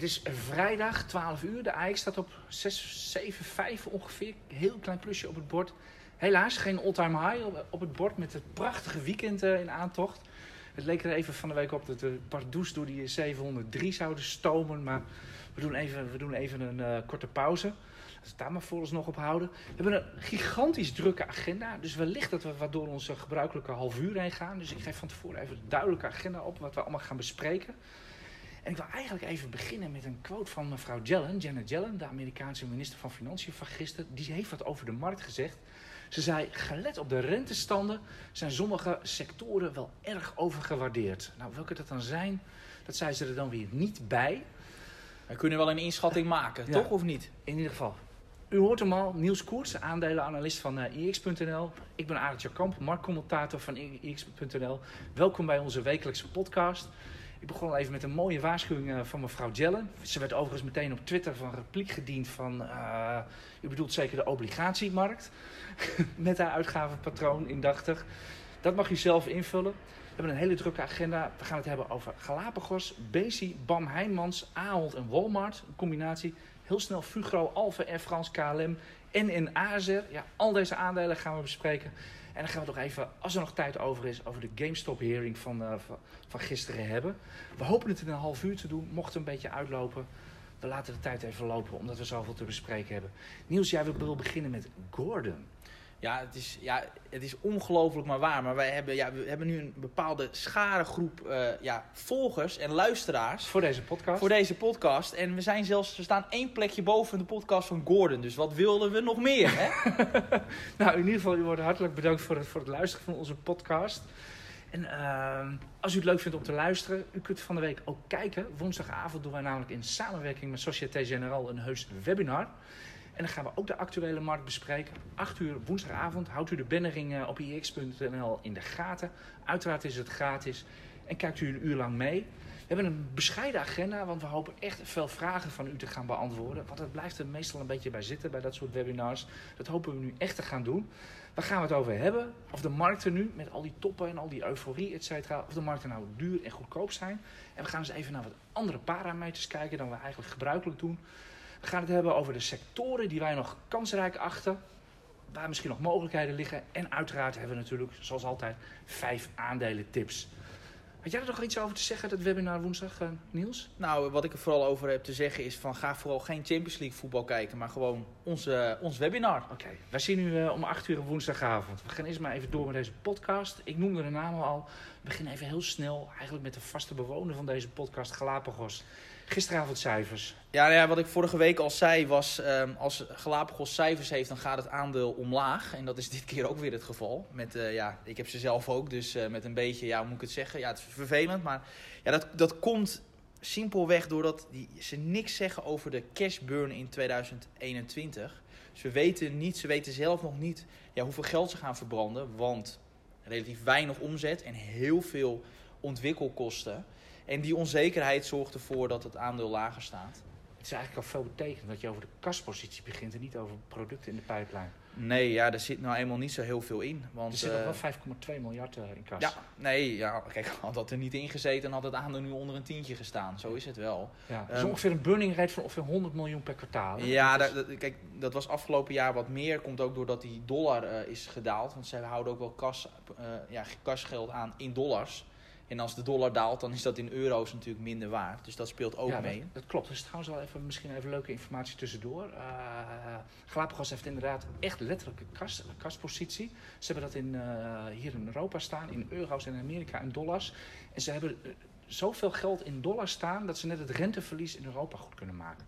Het is vrijdag, 12 uur. De Ajax staat op 6, 7, 5 ongeveer. Heel klein plusje op het bord. Helaas geen all-time high op, het bord met het prachtige weekend eh, in aantocht. Het leek er even van de week op dat we Pardoes door die 703 zouden stomen. Maar we doen even, we doen even een eh, korte pauze. Laten we daar maar vooralsnog op houden. We hebben een gigantisch drukke agenda. Dus wellicht dat we wat door onze gebruikelijke half uur heen gaan. Dus ik geef van tevoren even de duidelijke agenda op wat we allemaal gaan bespreken. En ik wil eigenlijk even beginnen met een quote van mevrouw Yellen, Janet Yellen, de Amerikaanse minister van Financiën van gisteren. Die heeft wat over de markt gezegd. Ze zei, gelet op de rentestanden zijn sommige sectoren wel erg overgewaardeerd. Nou, welke dat dan zijn, dat zei ze er dan weer niet bij. We kunnen wel een inschatting maken, Ja. toch of niet? In ieder geval. U hoort hem al, Niels Koerts, aandelenanalist van eh, IX.nl. Ik ben Arend Kamp, marktcommentator van IX.nl. Welkom bij onze wekelijkse podcast. Ik begon al even met een mooie waarschuwing eh, van mevrouw Jellen. Ze werd overigens meteen op Twitter van repliek gediend van... eh, u bedoelt zeker de obligatiemarkt. met haar uitgavenpatroon indachtig. Dat mag u zelf invullen. We hebben een hele drukke agenda. We gaan het hebben over Galapagos, Bezi, Bam Heijmans, Ahold en Walmart. Een combinatie. Heel snel Fugro, Alfa, Air France, KLM en in AZR. Ja, al deze aandelen gaan we bespreken. En dan gaan we toch even, als er nog tijd over is, over de GameStop-hearing van, eh, van, van gisteren hebben. We hopen het in een half uur te doen. Mocht het een beetje uitlopen, we laten de tijd even lopen, omdat we zoveel te bespreken hebben. Niels, jij wil beginnen met Gordon. Ja, het is, ja, het is ongelooflijk maar waar. Maar wij hebben, ja, we hebben nu een bepaalde scharengroep eh, ja, volgers en luisteraars Voor deze podcast. voor deze podcast. En we, zijn zelfs, we staan één plekje boven de podcast van Gordon. Dus wat wilden we nog meer, hè? Nou, in ieder geval, u wordt hartelijk bedankt voor het, voor het luisteren van onze podcast. En ehm, als u het leuk vindt om te luisteren, u kunt van de week ook kijken. Woensdagavond doen wij namelijk in samenwerking met Société Générale een heus webinar. En dan gaan we ook de actuele markt bespreken. 8 uur woensdagavond. Houdt u de bannering eh, op ix.nl in de gaten. Uiteraard is het gratis. En kijkt u een uur lang mee. We hebben een bescheiden agenda, want we hopen echt veel vragen van u te gaan beantwoorden. Want het blijft er meestal een beetje bij zitten bij dat soort webinars. Dat hopen we nu echt te gaan doen. Waar gaan we het over hebben? Of de markten nu, met al die toppen en al die euforie, et cetera, of de markten nou duur en goedkoop zijn. En we gaan eens even naar wat andere parameters kijken dan we eigenlijk gebruikelijk doen. We gaan het hebben over de sectoren die wij nog kansrijk achten. Waar misschien nog mogelijkheden liggen. En uiteraard hebben we natuurlijk, zoals altijd, vijf aandelen tips. Had jij er nog iets over te zeggen, dat webinar woensdag, eh, Niels? nou, wat ik er vooral over heb te zeggen is van ga vooral geen Champions League voetbal kijken. Maar gewoon onze, ons webinar. Oké, wij zien u eh, om 8 uur op woensdagavond. We gaan eerst maar even door met deze podcast. Ik noemde de namen al. We beginnen even heel snel, eigenlijk met de vaste bewoner van deze podcast, Galapagos. Gisteravond cijfers. Ja, nou ja, wat ik vorige week al zei was, ehm, als Galapagos cijfers heeft, dan gaat het aandeel omlaag. En dat is dit keer ook weer het geval. Met, eh, ja, ik heb ze zelf ook, dus eh, met een beetje, ja, hoe moet ik het zeggen? Ja, het is vervelend, maar ja, dat, dat komt simpelweg doordat die, ze niks zeggen over de cash burn in 2021. Ze weten niet, ze weten zelf nog niet ja, hoeveel geld ze gaan verbranden, want relatief weinig omzet en heel veel ontwikkelkosten. En die onzekerheid zorgt ervoor dat het aandeel lager staat. Het is eigenlijk al veel betekend dat je over de kaspositie begint en niet over producten in de pijplijn. Nee, ja, er zit nou eenmaal niet zo heel veel in. Want, Er zit eh, nog wel 5,2 miljard eh, in kas. Ja, nee, ja, kijk, had dat er niet in gezeten, had het aandeel nu onder een tientje gestaan. Zo is het wel. Ja, Ehm, ongeveer een burning rate van ongeveer 100 miljoen per kwartaal. hè? Ja, Dat is- dat, dat- kijk, dat was afgelopen jaar wat meer. Komt ook doordat die dollar eh, is gedaald. Want zij houden ook wel kas, eh, ja, kasgeld aan in dollars. En als de dollar daalt, dan is dat in euro's natuurlijk minder waard. Dus dat speelt ook ja, mee. Dat, dat klopt. Is trouwens wel even, misschien even leuke informatie tussendoor. Eh Galapagos heeft inderdaad echt letterlijk een kas, een kaspositie. Ze hebben dat in, eh, hier in Europa staan, in euro's en in Amerika in dollars. En ze hebben eh, zoveel geld in dollars staan dat ze net het renteverlies in Europa goed kunnen maken.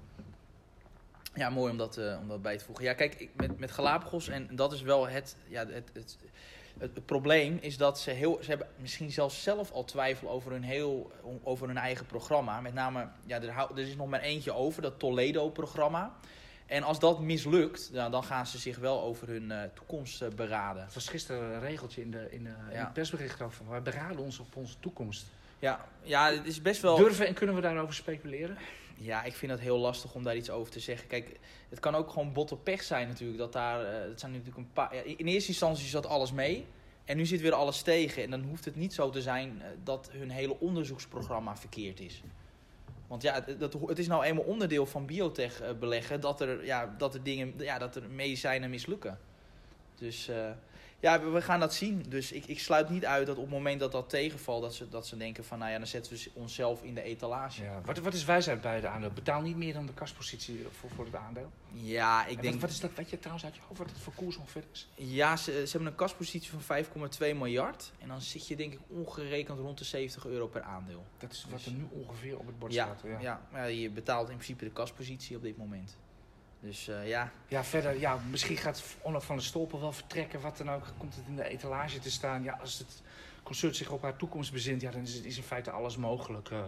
Ja, mooi om dat, om dat bij te voegen. Ja, kijk, ik- met, met Galapagos, en dat is wel het, ja, het, het, het, het probleem, is dat ze, heel, ze hebben misschien zelfs zelf al twijfel over hun, heel, over hun eigen programma. Met name, ja, er, er is nog maar eentje over, dat Toledo-programma. En als dat mislukt, ja, dan gaan ze zich wel over hun eh, toekomst eh, beraden. Het was gisteren een regeltje in, de, in, de, in het persbericht over. Wij beraden ons op onze toekomst. Ja, ja, het is best wel... Durven en kunnen we daarover speculeren? Ja, ik vind het heel lastig om daar iets over te zeggen. Kijk, het kan ook gewoon botte pech zijn natuurlijk. Dat daar, eh, het zijn natuurlijk een paar. ja, in eerste instantie zat alles mee. En nu zit weer alles tegen. En dan hoeft het niet zo te zijn eh, dat hun hele onderzoeksprogramma verkeerd is. Want ja, dat, het is nou eenmaal onderdeel van biotech eh, beleggen dat er, ja, dat er dingen, ja, dat er medicijnen mislukken. Dus ja, we, we gaan dat zien. Dus ik, ik sluit niet uit dat op het moment dat dat tegenvalt, dat ze, dat ze denken van, nou ja, dan zetten we onszelf in de etalage. Ja. Wat, wat is wijsheid bij het aandeel? Betaal niet meer dan de kaspositie voor, voor het aandeel. Ja, ik En denk, wat, wat is dat, weet je trouwens uit je hoofd wat het voor koers ongeveer is? ja, ze, ze hebben een kaspositie van 5,2 miljard. En dan zit je denk ik ongerekend rond de 70 euro per aandeel. Dat is wat Dus- er nu ongeveer op het bord Ja, staat. Ja. ja. maar je betaalt in principe de kaspositie op dit moment. Dus eh, ja, Ja, verder, ja, misschien gaat Onno van der Stolpen wel vertrekken. Wat dan ook, komt het in de etalage te staan. Ja, als het concert zich op haar toekomst bezint, ja, dan is, is in feite alles mogelijk. eh.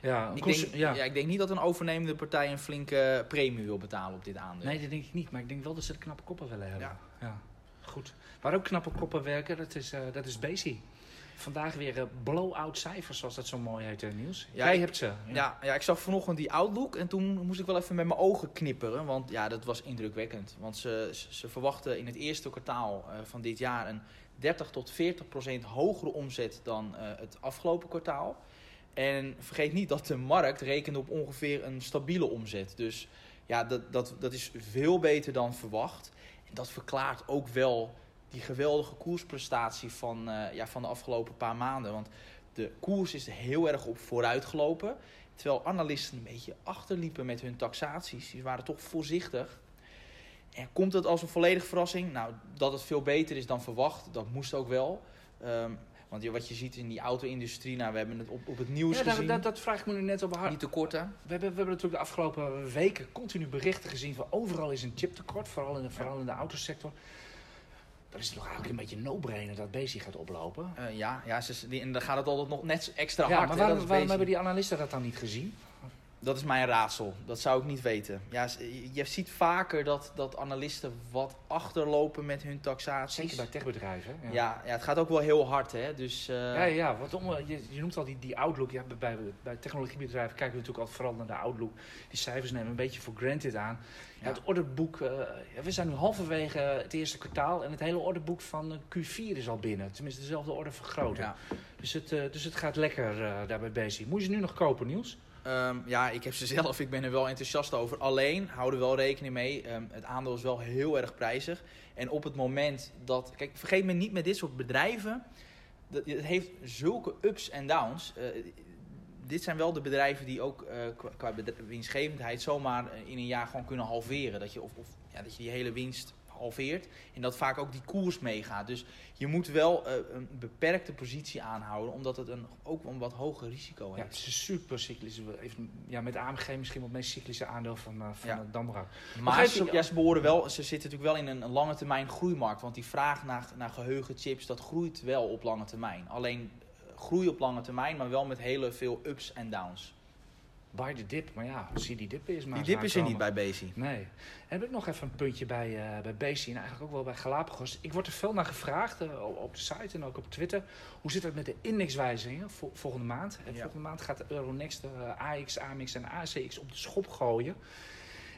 ja, ik denk, ja. ja. ik denk niet dat een overnemende partij een flinke premie wil betalen op dit aandeel. Nee, dat denk ik niet. Maar ik denk wel dat ze de knappe koppen willen hebben. Ja. Ja. Goed. Waar ook knappe koppen werken, dat is, eh dat is Bezi. Vandaag weer eh, blow-out cijfers, zoals dat zo mooi heet, eh, Niels. Ja, Jij ik- hebt ze. Ja, ja, ik zag vanochtend die Outlook en toen moest ik wel even met mijn ogen knipperen. Want ja, dat was indrukwekkend. Want ze, ze, verwachten in het eerste kwartaal eh, van dit jaar een 30 tot 40 procent hogere omzet dan het afgelopen kwartaal. En vergeet niet dat de markt rekent op ongeveer een stabiele omzet. Dus ja, dat, dat, dat is veel beter dan verwacht. En dat verklaart ook wel die geweldige koersprestatie van, eh, ja, van de afgelopen paar maanden. Want de koers is heel erg op vooruit gelopen. Terwijl analisten een beetje achterliepen met hun taxaties. Die waren toch voorzichtig. En komt het als een volledige verrassing? Nou, dat het veel beter is dan verwacht, dat moest ook wel. Ehm, want wat je ziet in die auto-industrie, nou, we hebben het op, op het nieuws Ja, gezien. dat, dat vraag ik me nu net op haar. Niet tekorten. We hebben, we hebben natuurlijk de afgelopen weken continu berichten gezien van overal is een chiptekort, vooral in de, vooral in de autosector. Dan is het toch eigenlijk een beetje een no-brainer dat Bezi gaat oplopen. Eh, ja, ja ze, die, en dan gaat het altijd nog net extra ja, hard. maar waarom, hebben die analisten dat dan niet gezien? Dat is mijn raadsel. Dat zou ik niet weten. Ja, je- ziet vaker dat, dat analisten wat achterlopen met hun taxaties. Zeker bij techbedrijven. hè? Ja, ja, het gaat ook wel heel hard, hè. Dus, eh, Ja, ja, wat om, je, je noemt al die, die outlook. Ja, bij, bij, bij technologiebedrijven kijken we natuurlijk altijd vooral naar de outlook. Die cijfers nemen een beetje voor granted aan. Ja, Ja. Het orderboek, eh, ja, we zijn nu halverwege het eerste kwartaal en het hele orderboek van eh, Q4 is al binnen. Tenminste, dezelfde orde vergroten. ja. Dus, het, eh, dus het gaat lekker eh daarbij bezig. Moet je ze nu nog kopen, Niels? Ehm, ja, ik heb ze zelf. Ik ben er wel enthousiast over. Alleen, hou er wel rekening mee. ehm, het aandeel is wel heel erg prijzig. En op het moment dat... Kijk, vergeet me niet met dit soort bedrijven. Dat, het heeft zulke ups en downs. Eh, dit zijn wel de bedrijven die ook eh, qua, winstgevendheid zomaar eh, in een jaar gewoon kunnen halveren. Dat je, of, of, ja, dat je die hele winst halveert. En dat vaak ook die koers meegaat. Dus je moet wel eh, een beperkte positie aanhouden. Omdat het een, ook een wat hoger risico Ja, heeft. het is een super cyclisch. Even, ja, met AMG misschien wel het meest cyclische aandeel van, eh van Ja. Damrak. Maar ze, ja, ze, behoren wel, ze zitten natuurlijk wel in een, een lange termijn groeimarkt. Want die vraag naar, naar geheugenchips, dat groeit wel op lange termijn. Alleen eh, groei op lange termijn, maar wel met hele veel ups en downs. Buy the dip, maar ja, zie die dip is maar Die dip is er niet bij Bezi. Nee. En heb ik nog even een puntje bij, eh bij Bezi en eigenlijk ook wel bij Galapagos. Ik word er veel naar gevraagd eh, op- de site en ook op Twitter. Hoe zit het met de indexwijzigingen vol- volgende maand? En Ja. volgende maand gaat de Euronext, de AX, AMX en ACX op de schop gooien.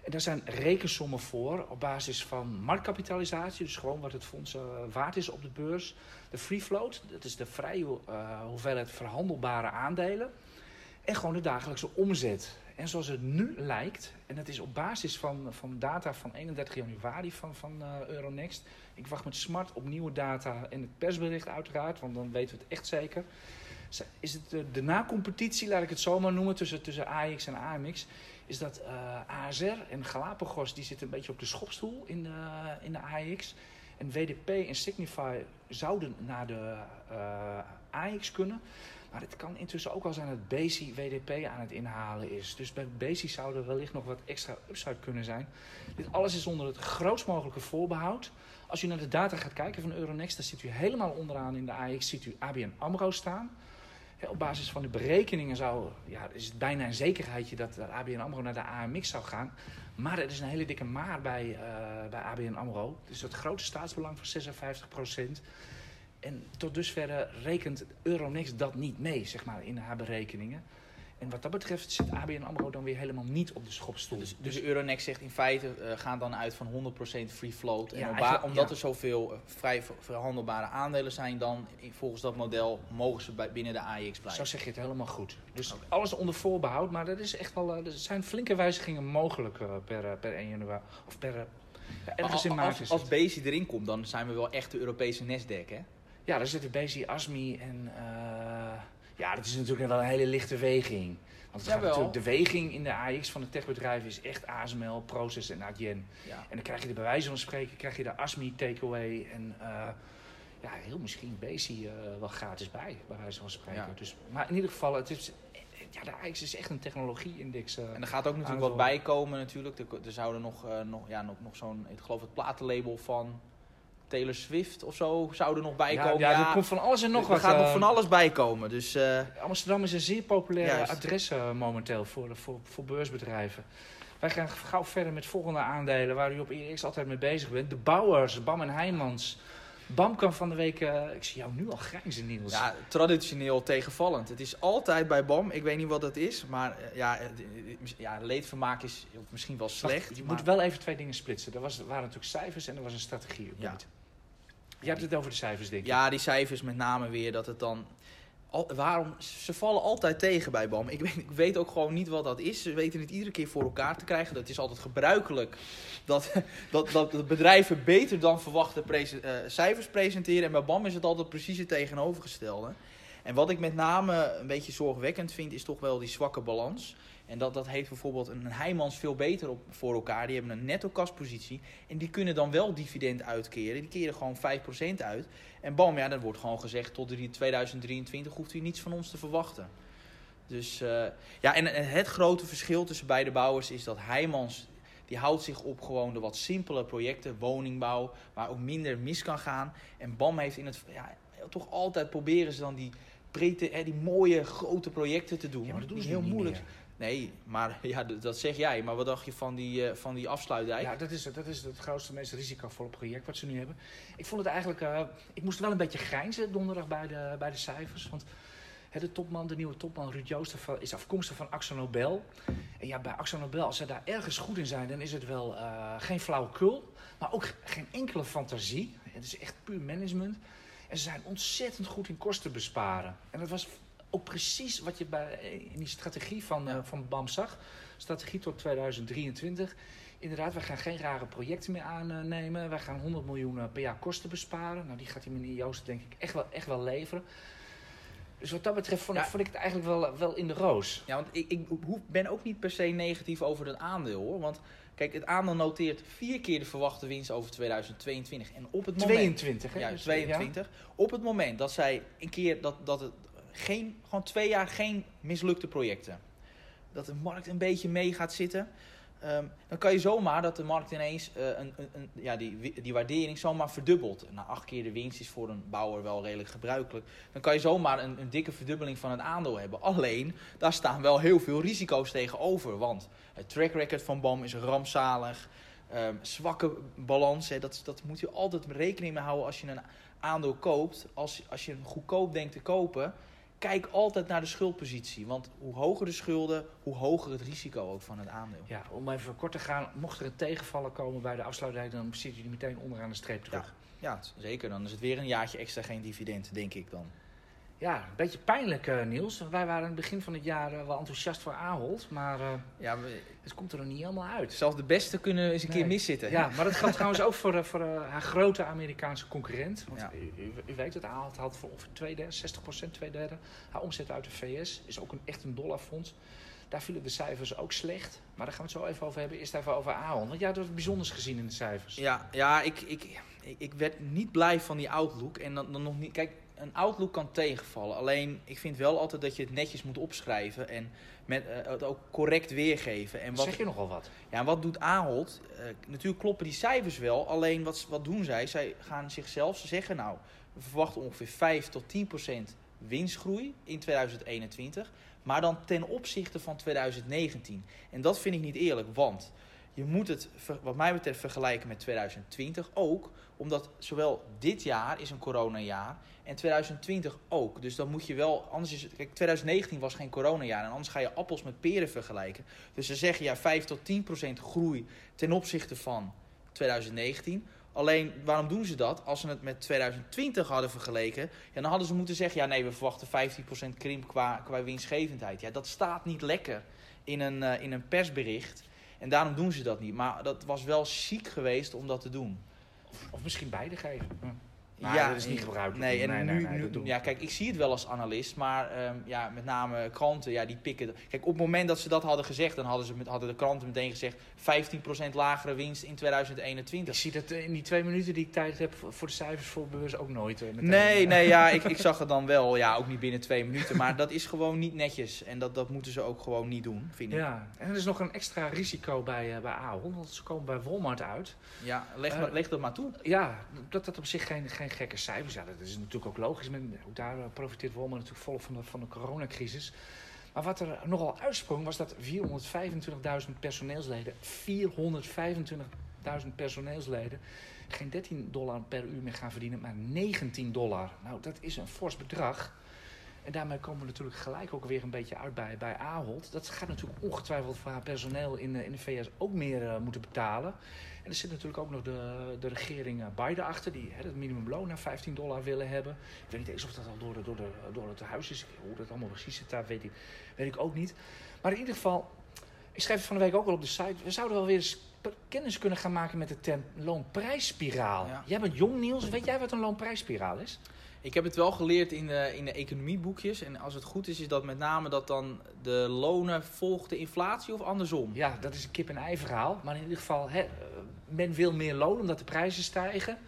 En daar zijn rekensommen voor op basis van marktkapitalisatie, dus gewoon wat het fonds eh, waard is op de beurs. De free float, dat is de vrije eh, hoeveelheid verhandelbare aandelen. En gewoon de dagelijkse omzet. En zoals het nu lijkt, en dat is op basis van, van data van 31 januari van, van eh, Euronext. Ik wacht met smart op nieuwe data en het persbericht uiteraard, want dan weten we het echt zeker. Is het de, na-competitie, laat ik het zo maar noemen, tussen, tussen AX en AMX, is dat eh, ASR en Galapagos, die zitten een beetje op de schopstoel in de, in de AX. En WDP en Signify zouden naar de eh, AX kunnen. Maar het kan intussen ook wel zijn dat Bezi WDP aan het inhalen is. Dus bij Bezi zou er wellicht nog wat extra upside kunnen zijn. Dit alles is onder het grootst mogelijke voorbehoud. Als u naar de data gaat kijken van Euronext, dan ziet u helemaal onderaan in de AX ziet u ABN AMRO staan. Op basis van de berekeningen zou, ja, is het bijna een zekerheidje dat, dat ABN AMRO naar de AMX zou gaan. Maar er is een hele dikke maar bij, eh, bij ABN AMRO. Dus het grote staatsbelang van 56 En tot dusver rekent Euronext dat niet mee, zeg maar, in haar berekeningen. En wat dat betreft zit ABN AMRO dan weer helemaal niet op de schopstoel. Dus, dus Euronext zegt in feite, uh, gaan dan uit van 100% free float. En Ja, omdat ja. er zoveel eh, vrij ver- verhandelbare aandelen zijn, dan volgens dat model mogen ze bij, binnen de AIX Zo blijven. zeg je het helemaal goed. Dus alles onder voorbehoud, maar er, is echt wel, eh, er zijn flinke wijzigingen mogelijk eh, per, eh, per 1 januari. Of per, eh, ja, ergens in maart als, is als erin komt, dan zijn we wel echt de Europese Nasdaq, hè? Ja, daar zitten Bezi, Asmi en... eh, ja, dat is natuurlijk wel een hele lichte weging. Want het natuurlijk, de weging in de AX van de techbedrijven is echt ASML, Proces en Adyen. Ja. En dan krijg je de bij wijze van spreken, krijg je de ASMI takeaway en... eh, ja, heel misschien Bezi eh, wel gratis bij, bij wijze van spreken. Ja. Dus, maar in ieder geval, het is, ja, de AX is echt een technologie-index. En er gaat ook natuurlijk wat bij komen natuurlijk. Er, er zouden nog, nog, ja, nog, nog zo'n, ik geloof het platenlabel van Taylor Swift of zo, zou er nog bij ja, komen. ja, er komt van alles en nog er wat. gaat nog eh, van alles bij komen. Dus eh, Amsterdam is een zeer populair Juist. adres eh, momenteel voor, voor, voor beursbedrijven. Wij gaan gauw verder met volgende aandelen waar u op IRX altijd mee bezig bent. De Bouwers, Bam en Heijmans. Bam kan van de week, eh, ik zie jou nu al grijnzen Niels. ja, traditioneel tegenvallend. Het is altijd bij BAM, ik weet niet wat het is, maar eh, ja, eh, ja, leedvermaak is misschien wel Wacht, slecht. je maar- moet wel even twee dingen splitsen. Er was, waren natuurlijk cijfers en er was een strategie. Ja. Je hebt het over de cijfers, denk ik. Ja, die cijfers met name weer dat het dan. Waarom? Ze vallen altijd tegen bij BAM. Ik weet, ik weet ook gewoon niet wat dat is. Ze weten het iedere keer voor elkaar te krijgen. Dat is altijd gebruikelijk dat, dat, dat bedrijven beter dan verwachte eh, cijfers presenteren. En bij BAM is het altijd precies het tegenovergestelde. En wat ik met name een beetje zorgwekkend vind, is toch wel die zwakke balans. En dat, dat heeft bijvoorbeeld een Heijmans veel beter op, voor elkaar. Die hebben een netto kaspositie. En die kunnen dan wel dividend uitkeren. Die keren gewoon 5% uit. En bam, ja, dan wordt gewoon gezegd... tot drie- 2023 hoeft u niets van ons te verwachten. Dus eh, ja, en en het grote verschil tussen beide bouwers is dat Heijmans... die houdt zich op gewoon de wat simpele projecten. Woningbouw, waar ook minder mis kan gaan. En BAM heeft in het... Ja, toch altijd proberen ze dan die... Breedte, hè, die mooie grote projecten te doen. Ja, maar dat doen ze heel moeilijk meer. Nee, maar ja, dat zeg jij. Maar wat dacht je van die, eh, van die afsluitdijk? Ja, dat is, dat is het grootste, meest risicovolle project wat ze nu hebben. Ik vond het eigenlijk, eh, ik moest wel een beetje grijnzen donderdag bij de, bij de cijfers. Want hè, de topman, de nieuwe topman Ruud Joosten is afkomstig van Axo Nobel. En ja, bij Axo Nobel, als ze daar ergens goed in zijn, dan is het wel eh, geen flauwekul. Maar ook geen enkele fantasie. Het is echt puur management. En ze zijn ontzettend goed in kosten besparen. En dat was ook precies wat je bij, in die strategie van, eh, van BAM zag. Strategie tot 2023. Inderdaad, wij gaan geen rare projecten meer aannemen. Wij gaan 100 miljoen eh, per jaar kosten besparen. Nou, die gaat die meneer Joost denk ik echt wel, echt wel leveren. Dus wat dat betreft vond, ik- Ja. vond ik het eigenlijk wel, wel in de roos. Ja, want ik, ik hoef- ben ook niet per se negatief over het aandeel hoor. Want kijk, het aandeel noteert vier keer de verwachte winst over 2022. En op het moment. 22, hè? Ja, Dus, 22. Op het moment dat zij een keer dat, dat het geen, gewoon twee jaar geen mislukte projecten. Dat de markt een beetje mee gaat zitten. ehm, dan kan je zomaar dat de markt ineens eh, een, een, een- ja, die, die waardering zomaar verdubbelt. Na acht keer de winst is voor een bouwer wel redelijk gebruikelijk. Dan kan je zomaar een, een dikke verdubbeling van het aandeel hebben. Alleen, daar staan wel heel veel risico's tegenover. Want het track record van BAM is rampzalig. Ehm, zwakke balans, hè, dat, dat moet je altijd rekening mee houden als je een aandeel koopt. Als, als je hem goedkoop denkt te kopen, kijk altijd naar de schuldpositie. Want hoe hoger de schulden, hoe hoger het risico ook van het aandeel. Ja, om even kort te gaan. Mocht er een tegenvallen komen bij de afsluiting, dan zit je die meteen onderaan de streep terug. Ja, zeker. Dan is het weer een jaartje extra geen dividend, denk ik dan. Ja, een beetje pijnlijk, eh, Niels. Wij waren aan het begin van het jaar eh, wel enthousiast voor Ahold, maar eh, Ja, we- het komt er nog niet helemaal uit. zelfs de beste kunnen eens een Nee. keer miszitten. Ja, maar dat geldt trouwens ook voor, voor haar grote Amerikaanse concurrent. Want Ja. u, u- u weet het, Ahold haalt voor ongeveer twee derde, 60% twee derde. Haar omzet uit de VS is ook een, echt een dollarfonds. Daar vielen de cijfers ook slecht. Maar daar gaan we het zo even over hebben. Eerst even over Ahold. Want jij had wat bijzonders gezien in de cijfers. Ja, ja ik, ik, ik, ik werd niet blij van die outlook. En dan, dan nog niet. Kijk, een outlook kan tegenvallen. Alleen, ik vind wel altijd dat je het netjes moet opschrijven. En met, eh, het ook correct weergeven. En wat, zeg je nogal wat. ja, wat doet Ahold? Eh, natuurlijk kloppen die cijfers wel. Alleen, wat, wat doen zij? Zij gaan zichzelf ze zeggen, nou, we verwachten ongeveer 5 tot 10 procent winstgroei in 2021. Maar dan ten opzichte van 2019. En dat vind ik niet eerlijk, want je moet het, wat mij betreft, vergelijken met 2020 ook. Omdat zowel dit jaar is een coronajaar en 2020 ook. Dus dan moet je wel, anders is het, kijk, 2019 was geen coronajaar en anders ga je appels met peren vergelijken. Dus ze zeggen ja, 5 tot 10 procent groei ten opzichte van 2019. Alleen, waarom doen ze dat? Als ze het met 2020 hadden vergeleken, ja, dan hadden ze moeten zeggen: ja, nee, we verwachten 15% krimp qua, qua winstgevendheid. Ja, dat staat niet lekker in een, eh, in een persbericht. En daarom doen ze dat niet. Maar dat was wel chic geweest om dat te doen. Of, misschien beide geven. Maar dat is niet gebruikelijk. Nee, en Nee, nu, nee, nu- ja, kijk, ik zie het wel als analist, maar ehm, ja, met name kranten, ja, die pikken. Kijk, op het moment dat ze dat hadden gezegd, dan hadden, ze met, hadden de kranten meteen gezegd 15% lagere winst in Ik 2021. zie dat eh, in die twee minuten die ik tijd heb voor de cijfers voor beurs ook nooit. eh, meteen, Nee, nee, ja, ik, ik zag het dan wel. Ja, ook niet binnen twee minuten. Maar dat is gewoon niet netjes. En dat, dat moeten ze ook gewoon niet doen, vind ik. Ja, en er is nog een extra risico bij, eh bij Ahold, want ze komen bij Walmart uit. Ja, leg, maar, leg dat maar toe. Ja, dat dat op zich geen, geen gekke cijfers. Ja, dat is natuurlijk ook logisch. Men, ook daar eh, profiteert Walmart natuurlijk volop van de, van de coronacrisis. Maar wat er nogal uitsprong was dat 425.000 personeelsleden, 425.000 personeelsleden, geen 13 dollar per uur meer gaan verdienen, maar 19 dollar. Nou, dat is een fors bedrag. En daarmee komen we natuurlijk gelijk ook weer een beetje uit bij, bij Ahold. Dat gaat natuurlijk ongetwijfeld voor haar personeel in, de- in de VS ook meer eh, moeten betalen. En er zit natuurlijk ook nog de, de regering eh, Biden achter, die hè, het minimumloon naar 15 dollar willen hebben. Ik weet niet eens of dat al door, de, door, de, door het huis is. Hoe dat allemaal precies zit, daar weet ik, weet ik ook niet. Maar in ieder geval, ik schreef het van de week ook al op de site. We zouden wel weer eens kennis kunnen gaan maken met de term loonprijsspiraal. Ja. Jij bent jong, Niels. Weet jij wat een loonprijsspiraal is? Ik heb het wel geleerd in de, in de economieboekjes. En als het goed is, is dat met name dat dan de lonen volgt de inflatie of andersom. Ja, dat is een kip-en-ei verhaal. Maar in ieder geval, hè, eh, men wil meer loon omdat de prijzen stijgen.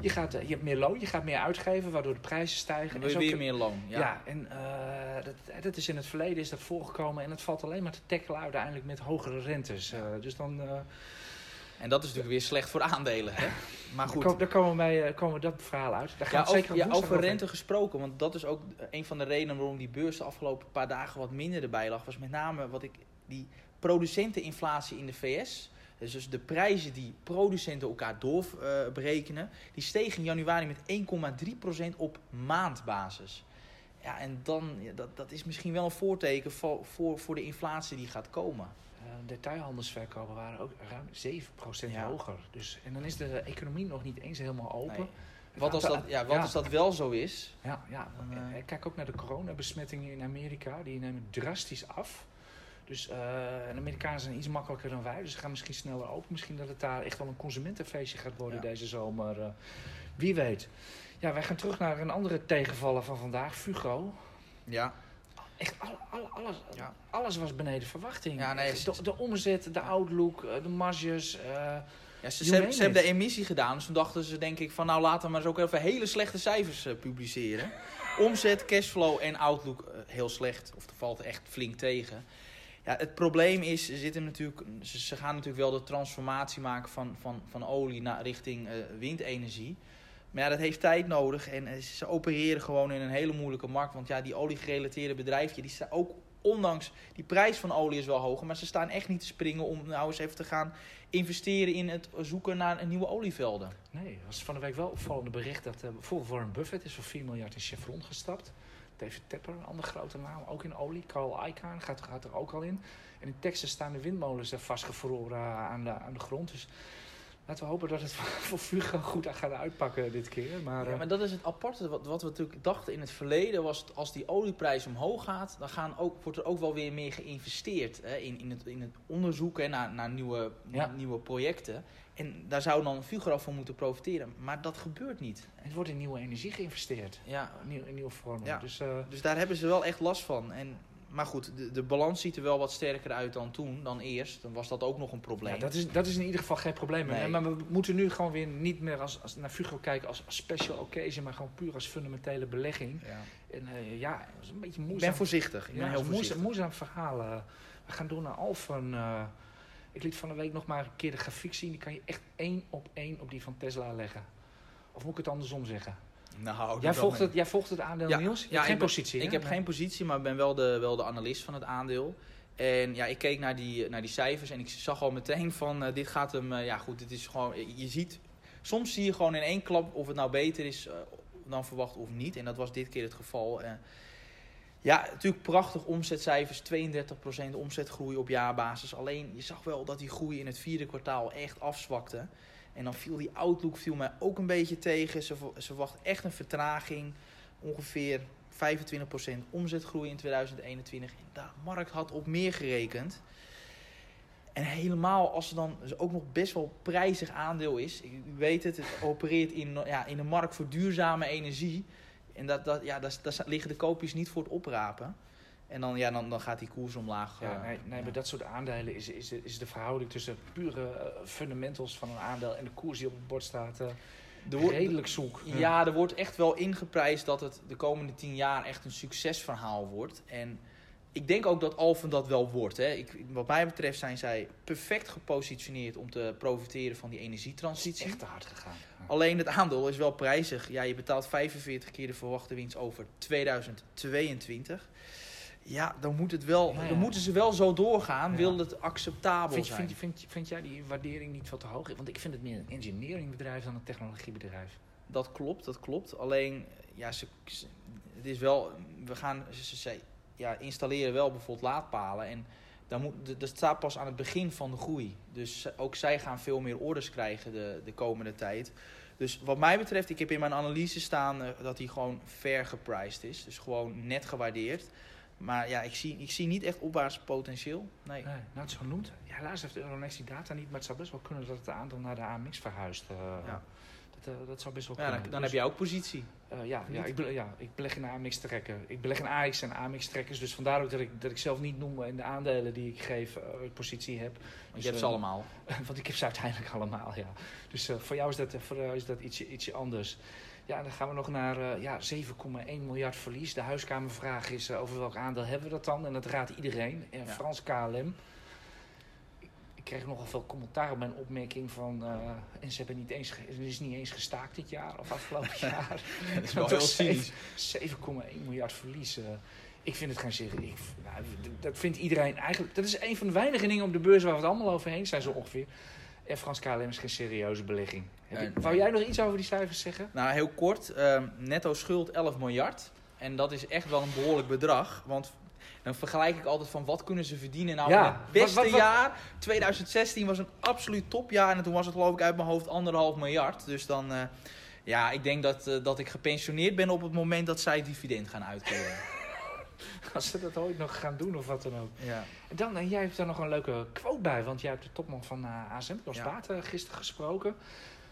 Je, gaat, eh, je hebt meer loon, je gaat meer uitgeven, waardoor de prijzen stijgen. Dan wil je weer kun- meer loon. Ja, Ja. en eh, dat, dat is in het verleden is dat voorgekomen. En het valt alleen maar te tackelen uiteindelijk met hogere rentes. Dus dan En dat is natuurlijk weer slecht voor aandelen. Hè? Maar goed. daar komen, wij, eh, komen we dat verhaal uit. Daar gaan Ja, het zeker over, ja, over rente gesproken, want dat is ook een van de redenen waarom die beurs de afgelopen paar dagen wat minder erbij lag. Was met name wat ik, die producenteninflatie in de VS. Dus, dus de prijzen die producenten elkaar doorberekenen, die stegen in januari met 1,3% op maandbasis. Ja, en dan, ja, dat, dat is misschien wel een voorteken voor, voor, voor de inflatie die gaat komen. Eh, detailhandelsverkopen waren ook ruim 7% Ja. hoger. Dus, en dan is de economie nog niet eens helemaal open. Nee. Wat als, dat, ja, wat ja. als dat wel zo is, Ja, ja. Dan, Eh, eh, kijk ook naar de coronabesmettingen in Amerika. Die nemen drastisch af. Dus de Amerikanen zijn iets makkelijker dan wij. Dus ze gaan misschien sneller open. Misschien dat het daar echt wel een consumentenfeestje gaat worden Ja. deze zomer. wie weet. Ja, wij gaan terug naar een andere tegenvaller van vandaag. Fugo. ja, Echt alle, alle, alles, Ja. alles was beneden verwachting. Ja, nee, de, de omzet, de outlook, eh, de marges. eh, Ja, ze, ze, hebben de emissie gedaan. Dus toen dachten ze denk ik van nou laten we maar eens ook even hele slechte cijfers eh, publiceren. Omzet, cashflow en outlook heel slecht. Of er valt echt flink tegen. Ja, het probleem is, ze, zitten natuurlijk, ze, ze gaan natuurlijk wel de transformatie maken van, van, van olie naar richting windenergie. Maar ja, dat heeft tijd nodig. En eh, ze opereren gewoon in een hele moeilijke markt. Want ja, die oliegerelateerde bedrijfje, die staan ook ondanks die prijs van olie is wel hoger. Maar ze staan echt niet te springen om nou eens even te gaan investeren in het zoeken naar nieuwe olievelden. Nee, was van de week wel opvallende bericht dat eh, bijvoorbeeld Warren Buffett is voor 4 miljard in Chevron gestapt. David Tepper, een andere grote naam, ook in olie. Carl Icahn gaat, gaat er ook al in. En in Texas staan de windmolens er vastgevroren eh, aan de, aan de grond. Dus laten we hopen dat het voor Fugo goed gaat uitpakken dit keer. Maar, Ja, eh, maar dat is het aparte. Wat, wat we natuurlijk dachten in het verleden was dat als die olieprijs omhoog gaat, dan gaan ook, wordt er ook wel weer meer geïnvesteerd hè, in, in, het, in het onderzoek naar, naar nieuwe, Ja. nieuwe projecten. En daar zou dan Fugro van moeten profiteren. Maar dat gebeurt niet. het wordt in nieuwe energie geïnvesteerd. Ja, In, nieuw- in nieuwe vormen. Ja. Dus eh, dus daar hebben ze wel echt last van. En, maar goed, de, de balans ziet er wel wat sterker uit dan toen, dan eerst. Dan was dat ook nog een probleem. ja, dat, is, dat is in ieder geval geen probleem. Nee. Maar we moeten nu gewoon weer niet meer als, als naar Fugo kijken als, als special occasion, maar gewoon puur als fundamentele belegging. Ja. En eh, ja, het is een beetje Ik moeizaam. ben voorzichtig. Ik ben Ja, heel voorzichtig. een moeizaam verhaal. eh. we gaan door naar Alphen. eh. ik liet van de week nog maar een keer de grafiek zien. Die kan je echt één op één op die van Tesla leggen. Of moet ik het andersom zeggen? Nou, Jij volgt, het, jij volgt het aandeel, Ja, Niels? Je ja, hebt geen ik ben- positie, Ik heb geen positie, maar ben wel de, wel de analist van het aandeel. En ja, ik keek naar die, naar die cijfers en ik zag al meteen van eh, dit gaat hem, eh, ja goed, dit is gewoon, je ziet, soms zie je gewoon in één klap of het nou beter is eh, dan verwacht of niet. En dat was dit keer het geval. Ja, natuurlijk prachtig omzetcijfers, 32% omzetgroei op jaarbasis. Alleen je zag wel dat die groei in het vierde kwartaal echt afzwakte. En dan viel die outlook viel mij ook een beetje tegen. Ze, ze verwacht echt een vertraging. Ongeveer 25% omzetgroei in 2021. En de markt had op meer gerekend. En helemaal als er dan dus ook nog best wel prijzig aandeel is. U weet het, het opereert in, ja, in een markt voor duurzame energie. En dat, dat, ja, daar, daar liggen de koopjes niet voor het oprapen. En dan, ja, dan, dan gaat die koers omlaag. Ja, eh, nee, nee ja. bij dat soort aandelen is, is, de, is de verhouding tussen pure eh, fundamentals van een aandeel en de koers die op het bord staat eh, wordt- redelijk zoek. Ja, er wordt echt wel ingeprijsd dat het de komende tien jaar echt een succesverhaal wordt. En ik denk ook dat Alphen dat wel wordt. Hè. Ik, wat mij betreft zijn zij perfect gepositioneerd om te profiteren van die Het is energietransitie. echt te hard gegaan. Alleen het aandeel is wel prijzig. Ja, je betaalt 45 keer de verwachte winst over 2022. Ja, dan, moet het wel, Ja, ja. dan moeten ze wel zo doorgaan. Wil het acceptabel Vind, zijn? vind, vind, vind jij die waardering niet veel te hoog? Want ik vind het meer een engineeringbedrijf dan een technologiebedrijf. Dat klopt, dat klopt. Alleen, ja, ze, het is wel, we gaan, ze, ze- ja, installeren wel bijvoorbeeld laadpalen en dan moet, dat staat pas aan het begin van de groei. Dus ook zij gaan veel meer orders krijgen de, de komende tijd. Dus wat mij betreft, ik heb in mijn analyse staan eh, dat hij gewoon fair gepriced is. Dus gewoon net gewaardeerd. Maar ja, ik zie, ik zie niet echt opwaarts potentieel. Nee. Nee, nou, het zo noemt. Ja, helaas heeft Euronext die data niet, maar het zou best wel kunnen dat het aandeel naar de AMX verhuist. eh. Ja. dat, eh, dat zou best wel Ja, kunnen. dan, dan Dus, heb jij ook positie. eh, ja, ja, ik, ja, ik beleg in AMX-trekken. Ik beleg in AX en AMX-trekkers. Dus vandaar ook dat ik, dat ik zelf niet noem in de aandelen die ik geef, positie heb. Want Dus, je hebt ze allemaal. Want ik heb ze uiteindelijk allemaal, ja. Dus voor jou is dat, voor jou is dat ietsje, ietsje anders. Ja, en dan gaan we nog naar eh, ja, 7,1 miljard verlies. De huiskamervraag is eh, over welk aandeel hebben we dat dan? En dat raadt iedereen. En Ja. Frans KLM. Ik, ik kreeg nogal veel commentaar op mijn opmerking van... eh, en ze hebben niet eens, het is niet eens gestaakt dit jaar of afgelopen jaar. Dat is wel heel zeven- cynisch. 7,1 miljard verlies. ik vind het geen serieus. ik- Nou, dat vindt iedereen eigenlijk. Dat is een van de weinige dingen op de beurs waar we het allemaal over eens zijn, zo ongeveer. En Frans KLM is geen serieuze belegging. Heb je- wou jij nog iets over die cijfers zeggen? Nou, heel kort. ehm, netto schuld 11 miljard. En dat is echt wel een behoorlijk bedrag. Want dan vergelijk ik altijd van wat kunnen ze verdienen. Nou, Ja, in het beste wat- wat- wat- jaar, 2016, was een absoluut topjaar. En toen was het geloof ik uit mijn hoofd anderhalf miljard. Dus dan, eh, ja, ik denk dat, eh, dat ik gepensioneerd ben op het moment dat zij dividend gaan uitkeren. Als ze dat ooit nog gaan doen of wat dan ook. ja. En dan, en jij hebt daar nog een leuke quote bij. Want jij hebt de topman van eh, ASM, Jos Ja. Eh, gisteren gesproken.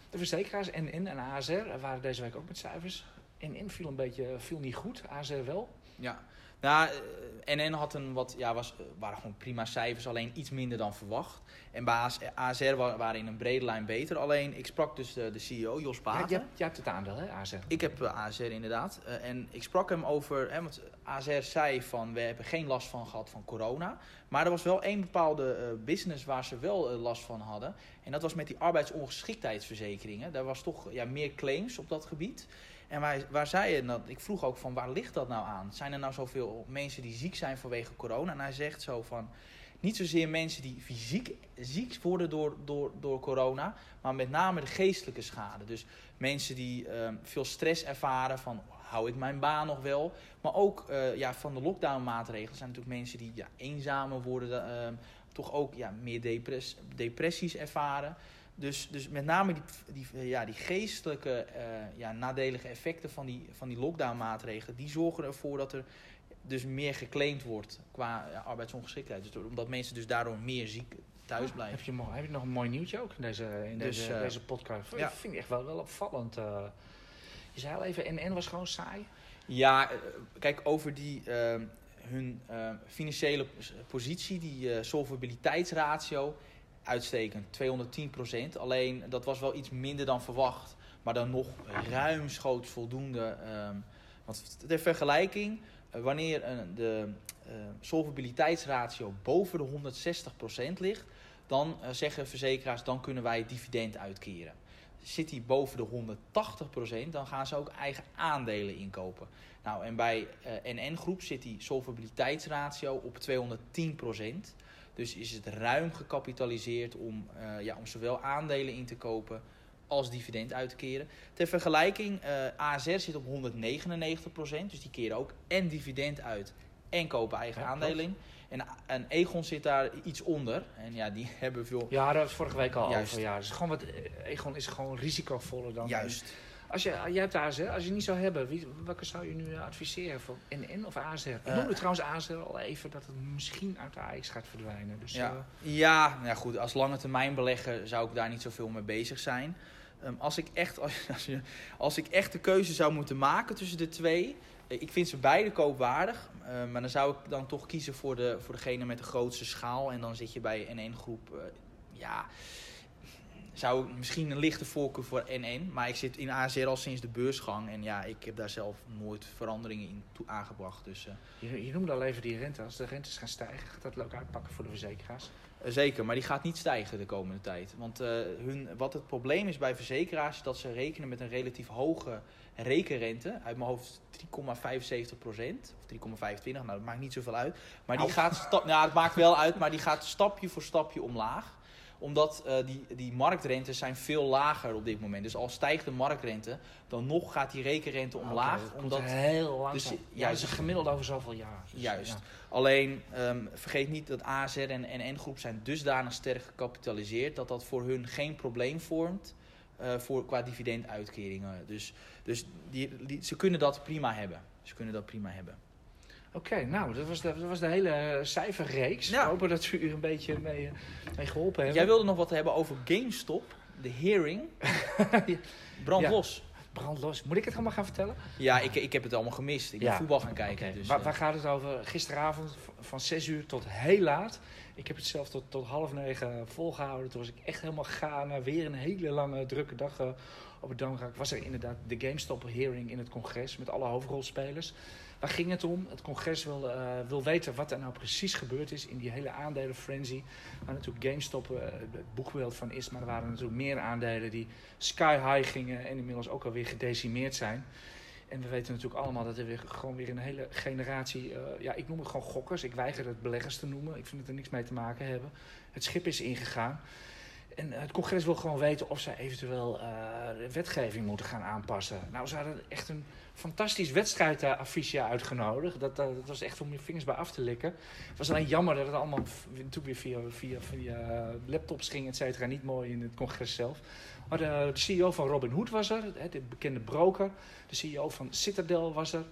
De verzekeraars NN en ASR waren deze week ook met cijfers. NN viel een beetje viel niet goed, ASR wel. Ja. Nou, eh, NN had een wat, ja, was, eh, waren gewoon prima cijfers, alleen iets minder dan verwacht. En bij AS ASR wa- waren in een brede lijn beter. Alleen, ik sprak dus de, de CEO, Jos Ja, Baten. jij, jij hebt het aandeel, hè, ASR? Ik heb eh, ASR inderdaad. En ik sprak hem over, hè, want ASR zei van we hebben geen last van gehad van corona. Maar er was wel één bepaalde business waar ze wel last van hadden. En dat was met die arbeidsongeschiktheidsverzekeringen. Daar was toch ja, meer claims op dat gebied. En waar, waar zei je dat? Ik vroeg ook van waar ligt dat nou aan? Zijn er nou zoveel mensen die ziek zijn vanwege corona? En hij zegt zo van. Niet zozeer mensen die fysiek ziek worden door, door, door corona, maar met name de geestelijke schade. Dus mensen die ehm, veel stress ervaren van hou ik mijn baan nog wel. Maar ook eh, ja, van de lockdown maatregelen zijn natuurlijk mensen die ja, eenzamer worden, ehm, toch ook ja, meer depress, depressies ervaren. Dus, dus met name die, die, ja, die geestelijke eh, ja, nadelige effecten van die, van die lockdown maatregelen, die zorgen ervoor dat er dus meer geclaimd wordt qua ja, arbeidsongeschiktheid. Dus omdat mensen dus daardoor meer ziek thuis blijven. Heb je, heb je nog een mooi nieuwtje ook in deze, in Dus, deze, eh, deze podcast? ja. Dat vind ik echt wel, wel opvallend. eh. je zei al even, NN was gewoon saai. Ja, kijk, over die, hun financiële pos- positie, die solvabiliteitsratio, uitstekend, 210%. Alleen, dat was wel iets minder dan verwacht. Maar dan nog ruimschoots voldoende. ehm, want ter vergelijking, eh, wanneer de eh, solvabiliteitsratio boven de 160% ligt... dan eh, zeggen verzekeraars, dan kunnen wij dividend uitkeren. zit die boven de 180%, dan gaan ze ook eigen aandelen inkopen. Nou, en bij NN Groep zit die solvabiliteitsratio op 210%. Dus is het ruim gecapitaliseerd om, uh, ja, om zowel aandelen in te kopen als dividend uit te keren. Ter vergelijking, uh, ASR zit op 199%, dus die keren ook en dividend uit en kopen eigen ja, aandelen in. En, en Egon zit daar iets onder. En ja, die hebben veel... Ja, dat was vorige week al Juist. over. Ja. Dus gewoon wat, Egon is gewoon risicovoller dan... Juist. Als je, jij hebt ASR, als je niet zou hebben, wie, welke zou je nu adviseren? Voor NN of ASR? Ik noemde uh, trouwens ASR al even dat het misschien uit de AX gaat verdwijnen. Dus, ja, uh, ja, nou ja, goed. Als lange termijn belegger zou ik daar niet zoveel mee bezig zijn. Um, als, ik echt, als, als, je, als ik echt de keuze zou moeten maken tussen de twee... Ik vind ze beide koopwaardig, uh, maar dan zou ik dan toch kiezen voor, de, voor degene met de grootste schaal. En dan zit je bij N1 groep, uh, ja, zou ik misschien een lichte voorkeur voor N1. Maar ik zit in ASR al sinds de beursgang en ja, ik heb daar zelf nooit veranderingen in toe aangebracht. Dus, uh, je, je noemde al even die rente. Als de rentes gaan stijgen, gaat dat ook uitpakken voor de verzekeraars? zeker, maar die gaat niet stijgen de komende tijd. Want hun, wat het probleem is bij verzekeraars, is dat ze rekenen met een relatief hoge rekenrente, uit mijn hoofd 3,75 procent, of 3,25, nou dat maakt niet zoveel uit. Maar die gaat, stap, nou het maakt wel uit, maar die gaat stapje voor stapje omlaag omdat uh, die, die marktrentes zijn veel lager op dit moment. Dus al stijgt de marktrente, dan nog gaat die rekenrente omlaag. Okay, omdat heel langzaam. Dus, ja, is gemiddeld over zoveel jaar. Dus, juist. Ja. Alleen um, vergeet niet dat ASR en NN-groep zijn dusdanig sterk gecapitaliseerd dat dat voor hun geen probleem vormt. Uh, voor, qua dividenduitkeringen. Dus, dus die, die, ze kunnen dat prima hebben. Ze kunnen dat prima hebben. Oké, okay, nou, dat was, de, dat was de hele cijferreeks. Ja. Ik hoop dat we u een beetje mee, mee geholpen hebben. Jij wilde nog wat hebben over GameStop, de hearing. Brand ja. los. Brand los. Moet ik het allemaal gaan vertellen? Ja, ik, ik heb het allemaal gemist. Ik ben ja. voetbal gaan kijken. Okay. Dus, waar, waar, gaat het over? Gisteravond van 6 uur tot heel laat. Ik heb het zelf tot, tot half negen volgehouden. Toen was ik echt helemaal gaan. Weer een hele lange, drukke dag op het Damrak. Was er inderdaad de GameStop hearing in het congres met alle hoofdrolspelers. Waar ging het om? Het congres wil, uh, wil weten wat er nou precies gebeurd is in die hele aandelen frenzy. Waar natuurlijk GameStop uh, het boegbeeld van is. Maar er waren natuurlijk meer aandelen die sky high gingen en inmiddels ook alweer gedecimeerd zijn. En we weten natuurlijk allemaal dat er weer, gewoon weer een hele generatie, uh, ja, ik noem het gewoon gokkers. Ik weiger het beleggers te noemen. Ik vind het er niks mee te maken hebben. Het schip is ingegaan. En het congres wil gewoon weten of ze eventueel de wetgeving moeten gaan aanpassen. Nou, ze hadden echt een fantastisch wedstrijdaffiche uitgenodigd. Dat, dat, was echt om je vingers bij af te likken. Het was alleen jammer dat het allemaal natuurlijk weer via, via, via laptops ging, et cetera. Niet mooi in het congres zelf. Maar de, de CEO van Robinhood was er, de bekende broker. De CEO van Citadel was er.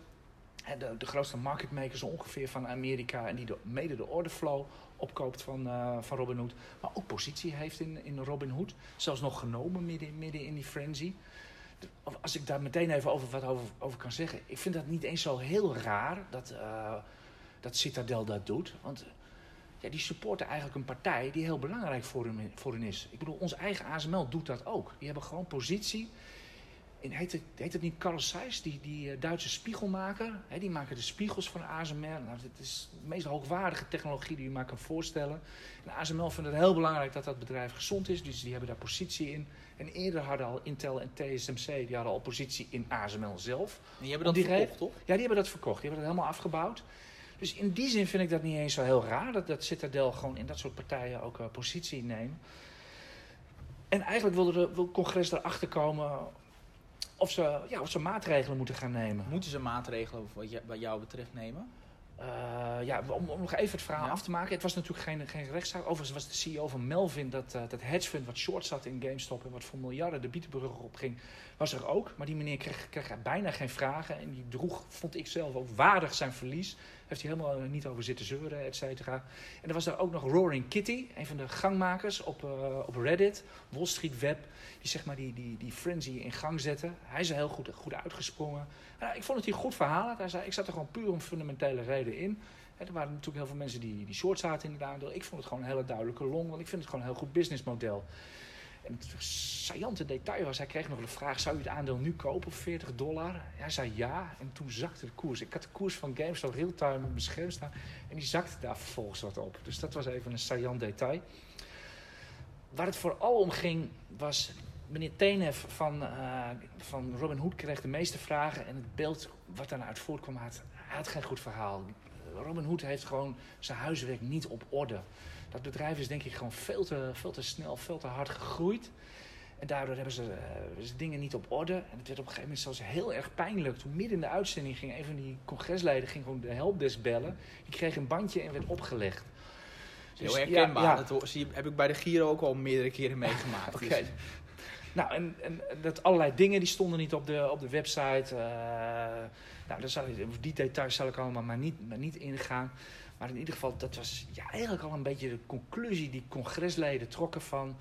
De, de grootste marketmakers ongeveer van Amerika. En die de, mede de orderflow opkoopt van, uh, van Robinhood. Maar ook positie heeft in, in Robinhood. Zelfs nog genomen midden, midden in die frenzy. Als ik daar meteen even over wat over, over kan zeggen. Ik vind dat niet eens zo heel raar dat, uh, dat Citadel dat doet. Want ja, die supporten eigenlijk een partij die heel belangrijk voor hen, voor hen is. Ik bedoel, ons eigen ASML doet dat ook. Die hebben gewoon positie heet, het, heet het niet Carl Zeiss, die, die uh, Duitse spiegelmaker? Die maken de spiegels van ASML. Nou, het is de meest hoogwaardige technologie die je maar kan voorstellen. En ASML vindt het heel belangrijk dat dat bedrijf gezond is, dus die hebben daar positie in. En eerder hadden al Intel en TSMC, die hadden al positie in ASML zelf. En die hebben dat die verkocht, toch? Ja, die hebben dat verkocht. Die hebben dat helemaal afgebouwd. Dus in die zin vind ik dat niet eens zo heel raar, dat, dat Citadel gewoon in dat soort partijen ook uh, positie neemt. En eigenlijk wilde de, wil het congres erachter komen of ze, ja, of ze maatregelen moeten gaan nemen. Moeten ze maatregelen wat, je, wat jou betreft nemen? Uh, ja, om, om, nog even het verhaal ja. af te maken. Het was natuurlijk geen, geen rechtszaak. Overigens was de CEO van Melvin, dat, uh, dat hedge fund wat short zat in GameStop en wat voor miljarden de bietenbrug op ging, was er ook. Maar die meneer kreeg, kreeg bijna geen vragen en die droeg, vond ik zelf, ook waardig zijn verlies. Heeft hij helemaal niet over zitten zeuren, et cetera. En er was daar ook nog Roaring Kitty, een van de gangmakers op, uh, op Reddit, Wall Street Web, die zeg maar die, die, die frenzy in gang zette. Hij is er heel goed, goed uitgesprongen. En, ik vond het hier goed verhaal. Hij zei, ik zat er gewoon puur om fundamentele reden in. Er waren natuurlijk heel veel mensen die, die short zaten in het aandeel. Ik vond het gewoon een hele duidelijke long, want ik vind het gewoon een heel goed businessmodel. En het saillante detail was, hij kreeg nog de vraag, zou u het aandeel nu kopen voor 40 dollar? Hij zei ja, en toen zakte de koers. Ik had de koers van GameStop real-time op mijn scherm staan en die zakte daar vervolgens wat op. Dus dat was even een saillant detail. Waar het vooral om ging, was meneer Tenef van, uh, van Robin Hood kreeg de meeste vragen. En het beeld wat daaruit voortkwam, had, had geen goed verhaal. Robin Hood heeft gewoon zijn huiswerk niet op orde. Dat bedrijf is denk ik gewoon veel te, veel te snel, veel te hard gegroeid. En daardoor hebben ze, uh, ze, dingen niet op orde. En het werd op een gegeven moment zelfs heel erg pijnlijk. Toen midden in de uitzending ging een van die congresleden ging gewoon de helpdesk bellen. Die kreeg een bandje en werd opgelegd. Dus, heel herkenbaar. Ja, Dat heb ik bij de Giro ook al meerdere keren meegemaakt. Oké. Dus- nou, en, en, dat allerlei dingen die stonden niet op de, op de website. Uh, nou, zal, die details zal ik allemaal maar niet, maar niet ingaan. Maar in ieder geval, dat was ja, eigenlijk al een beetje de conclusie die congresleden trokken van...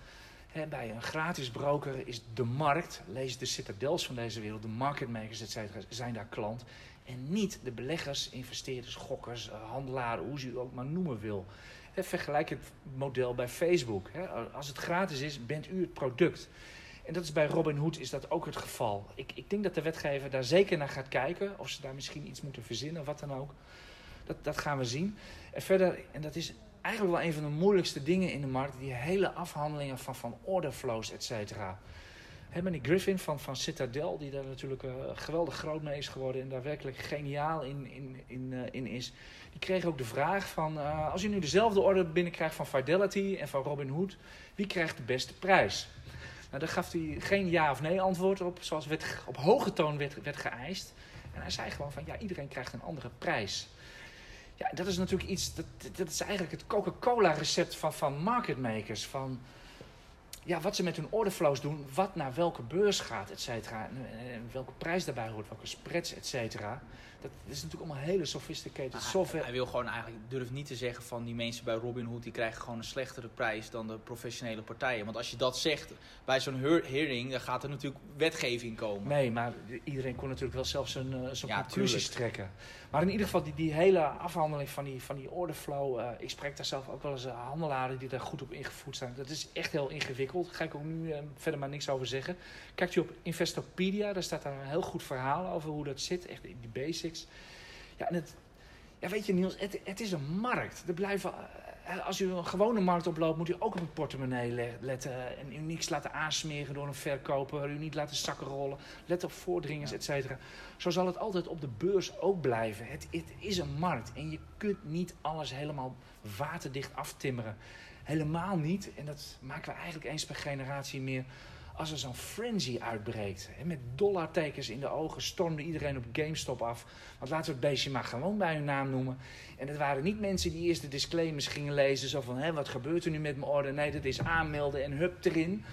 Hè, bij een gratis broker is de markt, lees de citadels van deze wereld, de marketmakers, et cetera, zijn daar klant. En niet de beleggers, investeerders, gokkers, eh, handelaren, hoe ze u ook maar noemen wil. vergelijk het model bij Facebook. Als het gratis is, bent u het product. En dat is bij Robin Hood is dat ook het geval. Ik, ik denk dat de wetgever daar zeker naar gaat kijken. Of ze daar misschien iets moeten verzinnen of wat dan ook. Dat, dat gaan we zien. En verder, en dat is eigenlijk wel een van de moeilijkste dingen in de markt. Die hele afhandelingen van, van order flows, et cetera. Meneer Griffin van, van Citadel, die daar natuurlijk uh, geweldig groot mee is geworden en daar werkelijk geniaal in, in, in, uh, in is. Die kreeg ook de vraag van, uh, als u nu dezelfde order binnenkrijgt van Fidelity en van Robinhood, wie krijgt de beste prijs? Nou, daar gaf hij geen ja of nee antwoord op, zoals werd, op hoge toon werd, werd geëist. En hij zei gewoon van, ja, iedereen krijgt een andere prijs. Ja, dat is natuurlijk iets, dat, dat is eigenlijk het Coca-Cola recept van, van marketmakers. Van ja, wat ze met hun orderflows doen, wat naar welke beurs gaat, et cetera. En, welke prijs daarbij hoort, welke spreads, et cetera. Dat is natuurlijk allemaal hele sophisticated software. Hij wil gewoon eigenlijk, durft niet te zeggen van die mensen bij Robinhood, die krijgen gewoon een slechtere prijs dan de professionele partijen. Want als je dat zegt bij zo'n hearing, dan gaat er natuurlijk wetgeving komen. Nee, maar iedereen kon natuurlijk wel zelf zijn, uh, zijn conclusies trekken. Maar in ieder geval, die, die hele afhandeling van die, van die orderflow, uh, ik spreek daar zelf ook wel eens uh, handelaren die daar goed op ingevoerd zijn. Dat is echt heel ingewikkeld. Daar ga ik ook nu verder maar niks over zeggen. Kijkt u op Investopedia, daar staat daar een heel goed verhaal over hoe dat zit, echt die Ja, en het, ja weet je Niels, het, het is een markt. Er blijven, eh, als u een gewone markt oploopt, moet u ook op het portemonnee letten. En u niks laten aansmeren door een verkoper. U niet laten zakken rollen. Let op voordringers, ja. et cetera. Zo zal het altijd op de beurs ook blijven. Het, het is een markt. En je kunt niet alles helemaal waterdicht aftimmeren. Helemaal niet. En dat maken we eigenlijk eens per generatie meer als er zo'n frenzy uitbreekt. Hè, met dollartekens in de ogen stormde iedereen op GameStop af. Want laten we het beestje maar gewoon bij hun naam noemen. En het waren niet mensen die eerst de disclaimers gingen lezen. Zo van, hè, wat gebeurt er nu met mijn order? Nee, dat is aanmelden en hup erin.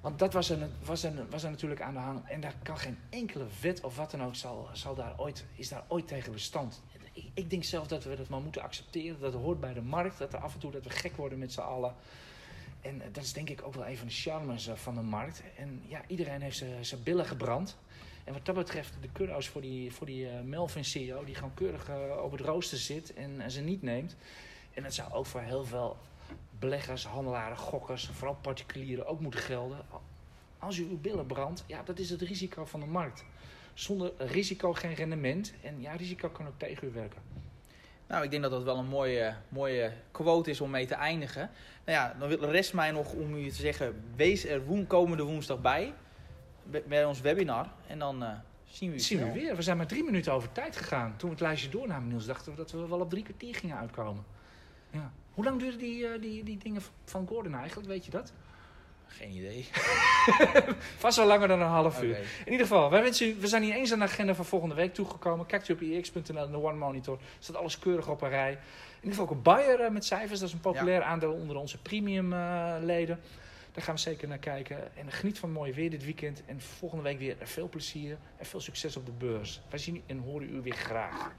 Want dat was er, was, was natuurlijk aan de hand. En daar kan geen enkele wet of wat dan ook zal, zal daar ooit, is daar ooit tegen bestand. Ik, ik denk zelf dat we dat maar moeten accepteren. Dat hoort bij de markt. Dat er af en toe dat we gek worden met z'n allen. En dat is denk ik ook wel een van de charmes eh, van de markt. En ja, iedereen heeft zijn billen gebrand. En wat dat betreft, de kudos voor die, voor die uh, Melvin CEO, die gewoon keurig op het rooster zit en, en, ze niet neemt. En dat zou ook voor heel veel beleggers, handelaren, gokkers, vooral particulieren ook moeten gelden. Als u uw billen brandt, ja, dat is het risico van de markt. Zonder risico geen rendement. En ja, risico kan ook tegen u werken. Nou, ik denk dat dat wel een mooie, mooie quote is om mee te eindigen. Nou ja, dan rest mij nog om u te zeggen: wees er woen, komende woensdag bij. Bij ons webinar. En dan uh, zien we u zien we weer. We zijn maar drie minuten over tijd gegaan. Toen we het lijstje doornamen, Niels, dachten we dat we wel op drie kwartier gingen uitkomen. Ja. Hoe lang duurden die, uh, die, die dingen van Gordon eigenlijk? Weet je dat? Geen idee. Vast wel langer dan een half uur. In ieder geval, wij wensen u, we zijn niet eens aan de agenda van volgende week toegekomen. Kijkt u op ix.nl in de One Monitor. Staat alles keurig op een rij. In ieder geval ook een buyer uh, met cijfers. Dat is een populair aandeel onder onze premium uh, leden. Daar gaan we zeker naar kijken. En geniet van mooi weer dit weekend. En volgende week weer veel plezier en veel succes op de beurs. Wij zien en horen u weer graag.